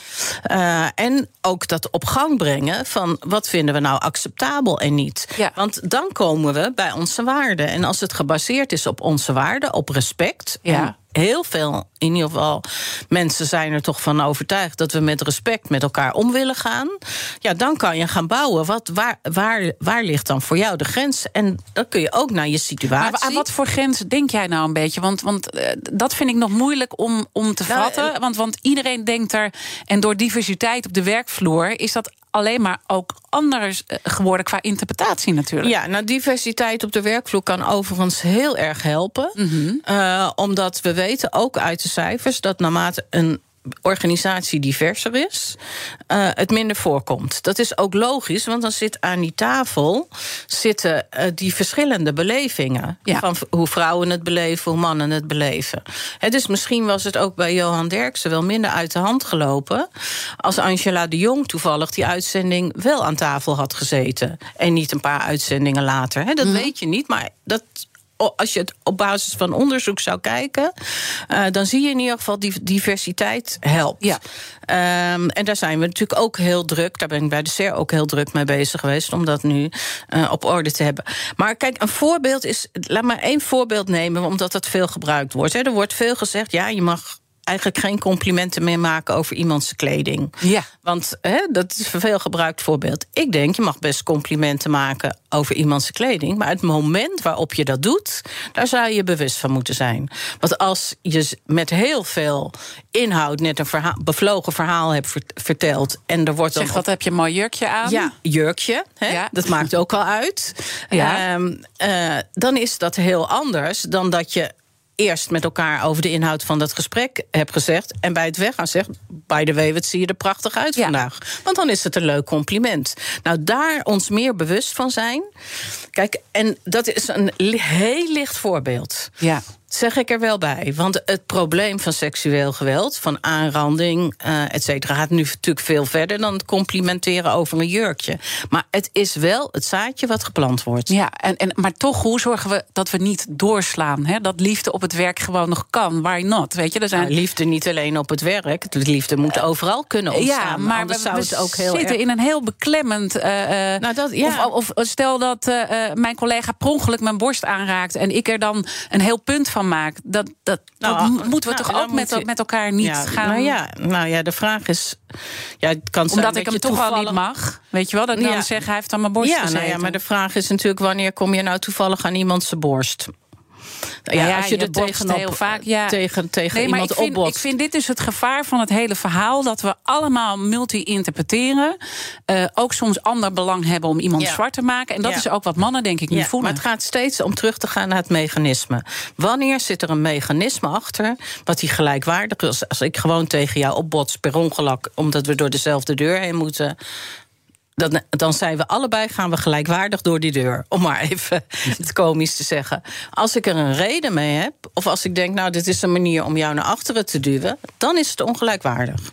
Uh, en ook dat op gang brengen van wat vinden we nou acceptabel en niet. Ja. Want dan komen we bij onze waarden. En als het gebaseerd is op onze waarden, op respect. Ja heel veel, in ieder geval, mensen zijn er toch van overtuigd dat we met respect met elkaar om willen gaan. Ja, dan kan je gaan bouwen. Wat, waar, waar, waar ligt dan voor jou de grens? En dan kun je ook naar je situatie. Maar aan wat voor grens denk jij nou een beetje? Want, want uh, dat vind ik nog moeilijk om, om te nou, vatten. Want, want iedereen denkt er. En door diversiteit op de werkvloer is dat alleen maar ook anders eh, geworden qua interpretatie natuurlijk. Ja, nou, diversiteit op de werkvloer kan overigens heel erg helpen. Mm -hmm. uh, omdat we weten ook uit de cijfers dat naarmate een organisatie diverser is, uh, het minder voorkomt. Dat is ook logisch, want dan zit aan die tafel zitten uh, die verschillende belevingen. Ja. Van hoe vrouwen het beleven, hoe mannen het beleven. He, dus misschien was het ook bij Johan Derksen wel minder uit de hand gelopen. als Angela de Jong toevallig die uitzending wel aan tafel had gezeten. En niet een paar uitzendingen later. He, dat mm. weet je niet, maar dat als je het op basis van onderzoek zou kijken, uh, dan zie je in ieder geval die diversiteit helpt. Ja. Um, en daar zijn we natuurlijk ook heel druk. Daar ben ik bij de SER ook heel druk mee bezig geweest om dat nu uh, op orde te hebben. Maar kijk, een voorbeeld is. Laat maar één voorbeeld nemen, omdat dat veel gebruikt wordt. Hè. Er wordt veel gezegd, ja, je mag eigenlijk geen complimenten meer maken over iemands kleding. Ja. Want hè, dat is een veel gebruikt voorbeeld. Ik denk, je mag best complimenten maken over iemands kleding. Maar het moment waarop je dat doet, daar zou je bewust van moeten zijn. Want als je met heel veel inhoud net een verhaal, bevlogen verhaal hebt verteld. En er wordt zeg, dan wat heb je een mooi jurkje aan? Ja, jurkje. Hè? Ja. Dat maakt ook al uit. Ja. Um, uh, dan is dat heel anders dan dat je eerst met elkaar over de inhoud van dat gesprek heb gezegd. En bij het weggaan zegt: By the way, wat zie je er prachtig uit Ja. vandaag. Want dan is het een leuk compliment. Nou, daar ons meer bewust van zijn. Kijk, en dat is een heel licht voorbeeld. Ja. Zeg ik er wel bij. Want het probleem van seksueel geweld, van aanranding, uh, et cetera, gaat nu natuurlijk veel verder dan het complimenteren over een jurkje. Maar het is wel het zaadje wat geplant wordt. Ja, en, en, maar toch, hoe zorgen we dat we niet doorslaan? Hè? Dat liefde op het werk gewoon nog kan. Why not? Weet je, er zijn... Nou, liefde niet alleen op het werk. De liefde moet overal kunnen ontstaan. Ja, maar we, zou het ook heel zitten erg... in een heel beklemmend. Uh, Nou, dat, ja. of, of, stel dat uh, mijn collega per ongeluk mijn borst aanraakt en ik er dan een heel punt van maak. Dat, dat, Nou, dat moeten we nou, toch ook met, je- met elkaar niet ja, gaan. Nou ja, nou ja, de vraag is... Ja, het kan zijn Omdat dat ik hem toch al niet mag. Weet je wel, dat ik Ja. dan zeg, hij heeft aan mijn borst Ja, gezeten. nou ja, maar de vraag is natuurlijk... wanneer kom je nou toevallig aan iemand zijn borst? Ja, ja, als je, je er tegenop, heel vaak, ja. tegen, tegen Nee, iemand opbotst... ik vind dit dus het gevaar van het hele verhaal. Dat we allemaal multi-interpreteren. eh, ook soms ander belang hebben om iemand Ja. zwart te maken. En dat is ook wat mannen, denk ik, niet voelen. maar het gaat steeds om terug te gaan naar het mechanisme. Wanneer zit er een mechanisme achter wat die gelijkwaardig is? Als ik gewoon tegen jou opbots per ongeluk... omdat we door dezelfde deur heen moeten... Dan, dan zijn we allebei, gaan we gelijkwaardig door die deur. Om maar even het komisch te zeggen. Als ik er een reden mee heb, of als ik denk... nou, dit is een manier om jou naar achteren te duwen... dan is het ongelijkwaardig.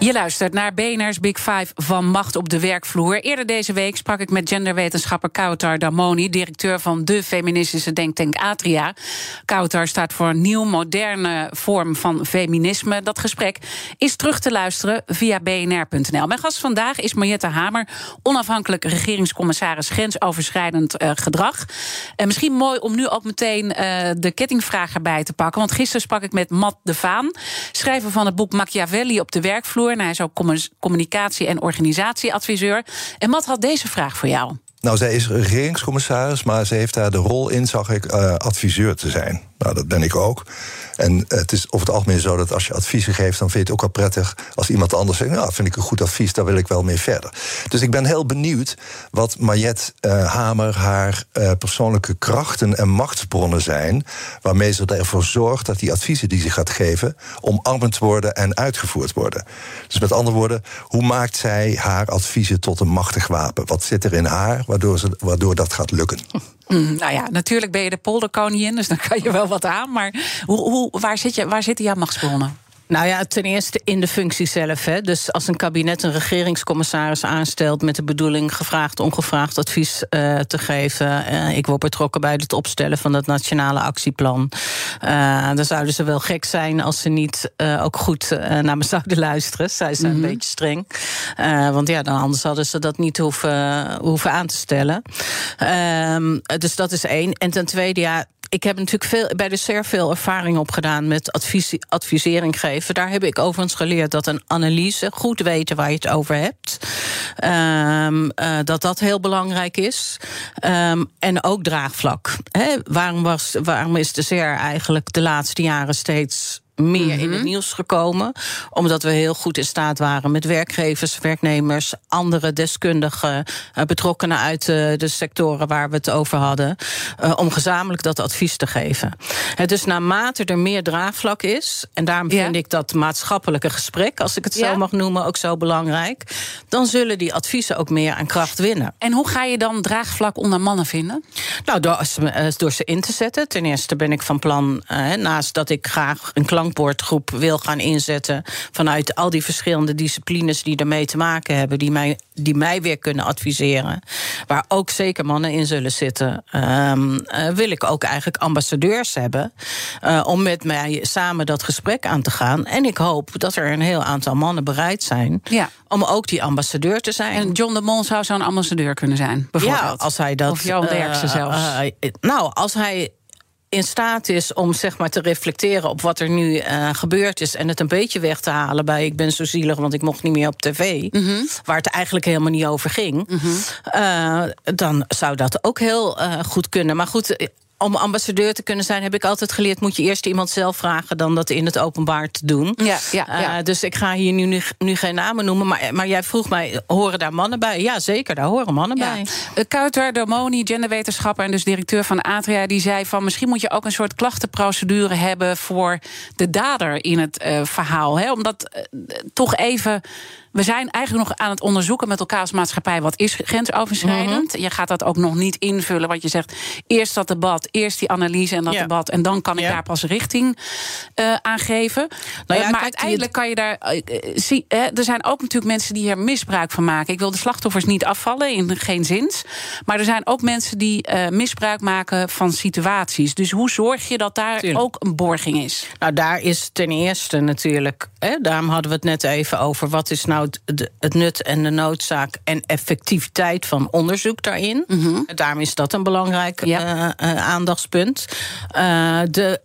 Je luistert naar BNR's Big Five van Macht op de Werkvloer. Eerder deze week sprak ik met genderwetenschapper Kautar Damoni... directeur van de feministische denktank Atria. Kautar staat voor een nieuw, moderne vorm van feminisme. Dat gesprek is terug te luisteren via bnr.nl. Mijn gast vandaag is Mariette Hamer... onafhankelijk regeringscommissaris grensoverschrijdend uh, gedrag. Uh, misschien mooi om nu ook meteen uh, de kettingvraag erbij te pakken. Want gisteren sprak ik met Matt de Vaan... schrijver van het boek Machiavelli op de werkvloer... En hij is ook communicatie- en organisatieadviseur. En Matt had deze vraag voor jou. Nou, zij is regeringscommissaris, maar ze heeft daar de rol in, zag ik, uh, adviseur te zijn. Nou, dat ben ik ook. En het is over het algemeen zo dat als je adviezen geeft, dan vind je het ook wel prettig als iemand anders zegt: Nou, vind ik een goed advies, daar wil ik wel mee verder. Dus ik ben heel benieuwd wat Mariette uh, Hamer haar uh, persoonlijke krachten en machtsbronnen zijn, waarmee ze ervoor zorgt dat die adviezen die ze gaat geven, omarmd worden en uitgevoerd worden. Dus met andere woorden, hoe maakt zij haar adviezen tot een machtig wapen? Wat zit er in haar waardoor, ze, waardoor dat gaat lukken? Mm, nou ja, natuurlijk ben je de polderkoningin, dus dan kan je wel wat aan. Maar hoe, hoe, waar, zit je, waar zitten jouw machtsbronnen? Nou ja, ten eerste in de functie zelf. Hè. Dus als een kabinet een regeringscommissaris aanstelt met de bedoeling gevraagd, ongevraagd advies uh, te geven. Uh, ik word betrokken bij het opstellen van het nationale actieplan. Uh, dan zouden ze wel gek zijn als ze niet ook goed naar me zouden luisteren. Zij zijn mm -hmm. een beetje streng. want ja, dan anders hadden ze dat niet hoeven, hoeven aan te stellen. Ehm, dus dat is één. En ten tweede, ja ik heb natuurlijk veel, bij de SER veel ervaring opgedaan met advies, advisering geven. Daar heb ik overigens geleerd dat een analyse, goed weten waar je het over hebt, um, uh, dat dat heel belangrijk is. Um, en ook draagvlak. Waarom, was, waarom is de SER eigenlijk de laatste jaren steeds meer mm -hmm. in het nieuws gekomen. Omdat we heel goed in staat waren met werkgevers, werknemers, andere deskundigen, uh, betrokkenen uit uh, de sectoren waar we het over hadden. Uh, om gezamenlijk dat advies te geven. Dus naarmate er meer draagvlak is, en daarom ja. vind ik dat maatschappelijke gesprek, als ik het zo mag noemen, ook zo belangrijk. Dan zullen die adviezen ook meer aan kracht winnen. En hoe ga je dan draagvlak onder mannen vinden? Nou, door, door ze in te zetten. Ten eerste ben ik van plan, naast dat ik graag een klank klankbordgroep wil gaan inzetten. vanuit al die verschillende disciplines die ermee te maken hebben. die mij, die mij weer kunnen adviseren. Waar ook zeker mannen in zullen zitten. Um, uh, wil ik ook eigenlijk ambassadeurs hebben. Uh, om met mij samen dat gesprek aan te gaan. En ik hoop dat er een heel aantal mannen bereid zijn. Ja. om ook die ambassadeur te zijn. En John de Mol zou zo'n ambassadeur kunnen zijn, bijvoorbeeld. Ja, als hij dat. Of Johan Derksen uh, zelfs. nou, als hij in staat is om zeg maar te reflecteren op wat er nu uh, gebeurd is en het een beetje weg te halen bij ik ben zo zielig want ik mocht niet meer op tv, mm -hmm. waar het eigenlijk helemaal niet over ging, mm -hmm. uh, dan zou dat ook heel uh, goed kunnen. Maar goed, om ambassadeur te kunnen zijn, heb ik altijd geleerd... moet je eerst iemand zelf vragen dan dat in het openbaar te doen. Ja, ja, ja. Uh, dus ik ga hier nu, nu, nu, geen namen noemen. Maar, maar jij vroeg mij, horen daar mannen bij? Ja, zeker, daar horen mannen ja. bij. Uh, Kouter Domoni, genderwetenschapper en dus directeur van Atria... die zei van misschien moet je ook een soort klachtenprocedure hebben... voor de dader in het uh, verhaal. Hè? Omdat toch even we zijn eigenlijk nog aan het onderzoeken met elkaar als maatschappij... wat is grensoverschrijdend. Mm -hmm. Je gaat dat ook nog niet invullen, want je zegt... eerst dat debat, eerst die analyse en dat ja. debat... en dan kan ik ja. daar pas richting uh, aan geven. Nou ja, uh, maar uiteindelijk kan je daar... Zie, er zijn ook natuurlijk mensen die hier misbruik van maken. Ik wil de slachtoffers niet afvallen, in geen zins. Maar er zijn ook mensen die misbruik maken van situaties. Dus hoe zorg je dat daar Tuurlijk. ook een borging is? Nou, daar is ten eerste natuurlijk... Hè, daarom hadden we het net even over... wat is nou het, het, nut en de noodzaak en effectiviteit van onderzoek daarin. Mm -hmm. Daarom is dat een belangrijk ja. uh, uh, aandachtspunt. Uh, de,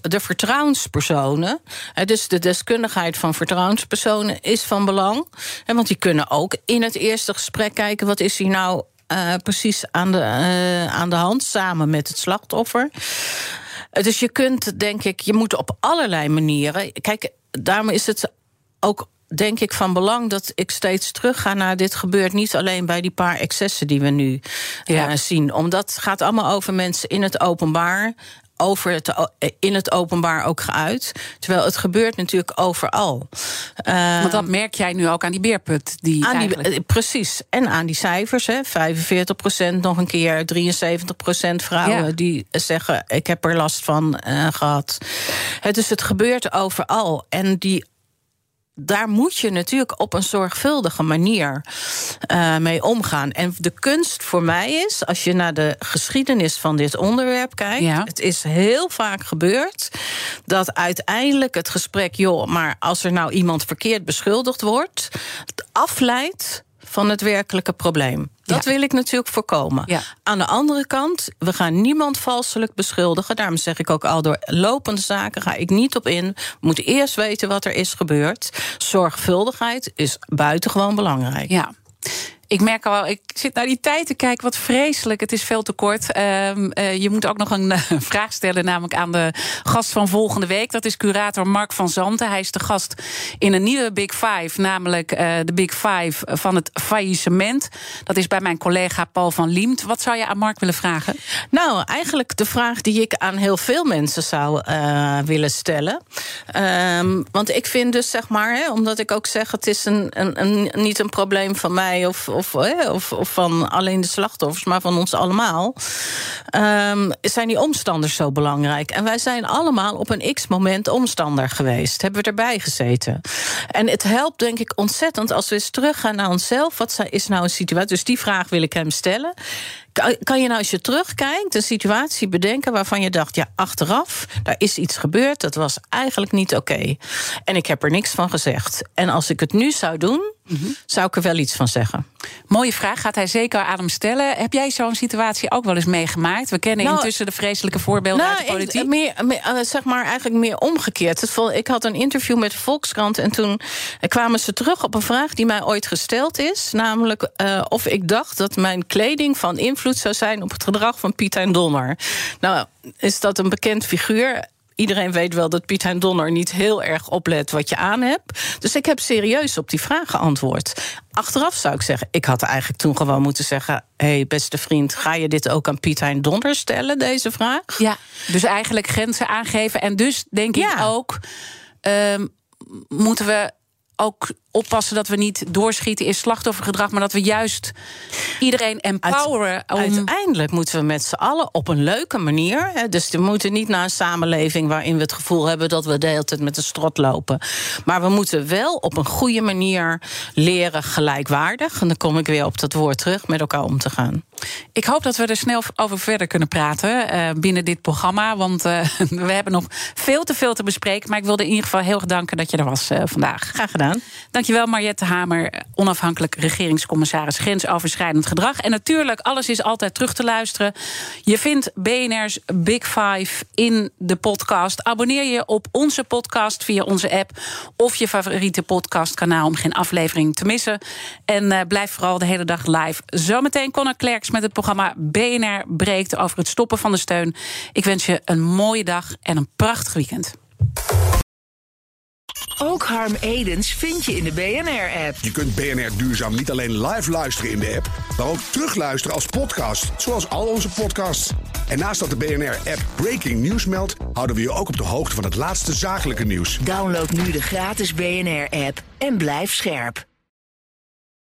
de vertrouwenspersonen, dus de deskundigheid van vertrouwenspersonen, is van belang. Want die kunnen ook in het eerste gesprek kijken: wat is hier nou precies aan de, aan de hand, samen met het slachtoffer. Dus je kunt, denk ik, je moet op allerlei manieren. Kijk, daarom is het ook denk ik van belang dat ik steeds terug ga naar dit gebeurt niet alleen bij die paar excessen die we nu ja. uh, zien. Omdat het gaat allemaal over mensen in het openbaar over het, in het openbaar ook geuit. Terwijl het gebeurt natuurlijk overal. Uh, Want dat merk jij nu ook aan die beerput. Die aan die, precies. En aan die cijfers. Hè. 45 procent nog een keer. 73 procent vrouwen ja. die zeggen... ik heb er last van uh, gehad. Het, dus het gebeurt overal. En die daar moet je natuurlijk op een zorgvuldige manier uh, mee omgaan. En de kunst voor mij is, als je naar de geschiedenis van dit onderwerp kijkt, ja. het is heel vaak gebeurd dat uiteindelijk het gesprek, joh, maar als er nou iemand verkeerd beschuldigd wordt, afleidt van het werkelijke probleem. Dat wil ik natuurlijk voorkomen. Ja. Aan de andere kant, we gaan niemand valselijk beschuldigen. Daarom zeg ik ook al, door lopende zaken ga ik niet op in. We moeten eerst weten wat er is gebeurd. Zorgvuldigheid is buitengewoon belangrijk. Ja. Ik merk al, ik zit naar die tijd te kijken. Wat vreselijk, het is veel te kort. Ehm, eh, je moet ook nog een vraag stellen, namelijk aan de gast van volgende week. Dat is curator Mark van Zanten. Hij is de gast in een nieuwe Big Five, namelijk uh, de Big Five van het faillissement. Dat is bij mijn collega Paul van Liemt. Wat zou je aan Mark willen vragen? Nou, eigenlijk de vraag die ik aan heel veel mensen zou uh, willen stellen. Um, want ik vind dus, zeg maar, hè, omdat ik ook zeg, het is een, een, een, niet een probleem van mij of of, of, van alleen de slachtoffers, maar van ons allemaal, um, zijn die omstanders zo belangrijk. En wij zijn allemaal op een x-moment omstander geweest. Hebben we erbij gezeten. En het helpt denk ik ontzettend als we eens teruggaan naar onszelf. Wat is nou een situatie? Dus die vraag wil ik hem stellen. Kan je nou als je terugkijkt een situatie bedenken waarvan je dacht, ja, achteraf, daar is iets gebeurd, dat was eigenlijk niet oké. En ik heb er niks van gezegd. En als ik het nu zou doen, Mhm. Zou ik er wel iets van zeggen? Mooie vraag, gaat hij zeker aan hem stellen. Heb jij zo'n situatie ook wel eens meegemaakt? We kennen nou, intussen de vreselijke voorbeelden nou, uit de politiek. Ik, meer, meer, eh, zeg maar eigenlijk meer omgekeerd. Ik had een interview met de Volkskrant en toen kwamen ze terug op een vraag die mij ooit gesteld is. Namelijk uh, of ik dacht dat mijn kleding van invloed zou zijn op het gedrag van Piet en Donner. Nou, is dat een bekend figuur? iedereen weet wel dat Piet Hein Donner niet heel erg oplet wat je aan hebt. Dus ik heb serieus op die vraag geantwoord. Achteraf zou ik zeggen, ik had eigenlijk toen gewoon moeten zeggen: hé, hey, beste vriend, ga je dit ook aan Piet Hein Donner stellen, deze vraag? Ja, dus eigenlijk grenzen aangeven. En dus denk ik ook. Um, moeten we ook oppassen dat we niet doorschieten in slachtoffergedrag, maar dat we juist iedereen empoweren. om... Uiteindelijk moeten we met z'n allen op een leuke manier. Hè, dus we moeten niet naar een samenleving waarin we het gevoel hebben dat we de hele tijd met de strot lopen. Maar we moeten wel op een goede manier leren gelijkwaardig. En dan kom ik weer op dat woord terug, met elkaar om te gaan. Ik hoop dat we er snel over verder kunnen praten uh, binnen dit programma. Want uh, we hebben nog veel te veel te bespreken. Maar ik wilde in ieder geval heel erg danken dat je er was uh, vandaag. Graag gedaan. Dank Dankjewel Mariette Hamer, onafhankelijk regeringscommissaris grensoverschrijdend gedrag. En natuurlijk, alles is altijd terug te luisteren. Je vindt BNR's Big Five in de podcast. Abonneer je op onze podcast via onze app of je favoriete podcastkanaal om geen aflevering te missen. En blijf vooral de hele dag live. Zometeen Conor Met het programma BNR breekt over het stoppen van de steun. Ik wens je een mooie dag en een prachtig weekend. Ook Harm Edens vind je in de BNR-app. Je kunt BNR Duurzaam niet alleen live luisteren in de app, maar ook terugluisteren als podcast, zoals al onze podcasts. En naast dat de BNR-app Breaking News meldt, houden we je ook op de hoogte van het laatste zakelijke nieuws. Download nu de gratis BNR-app en blijf scherp.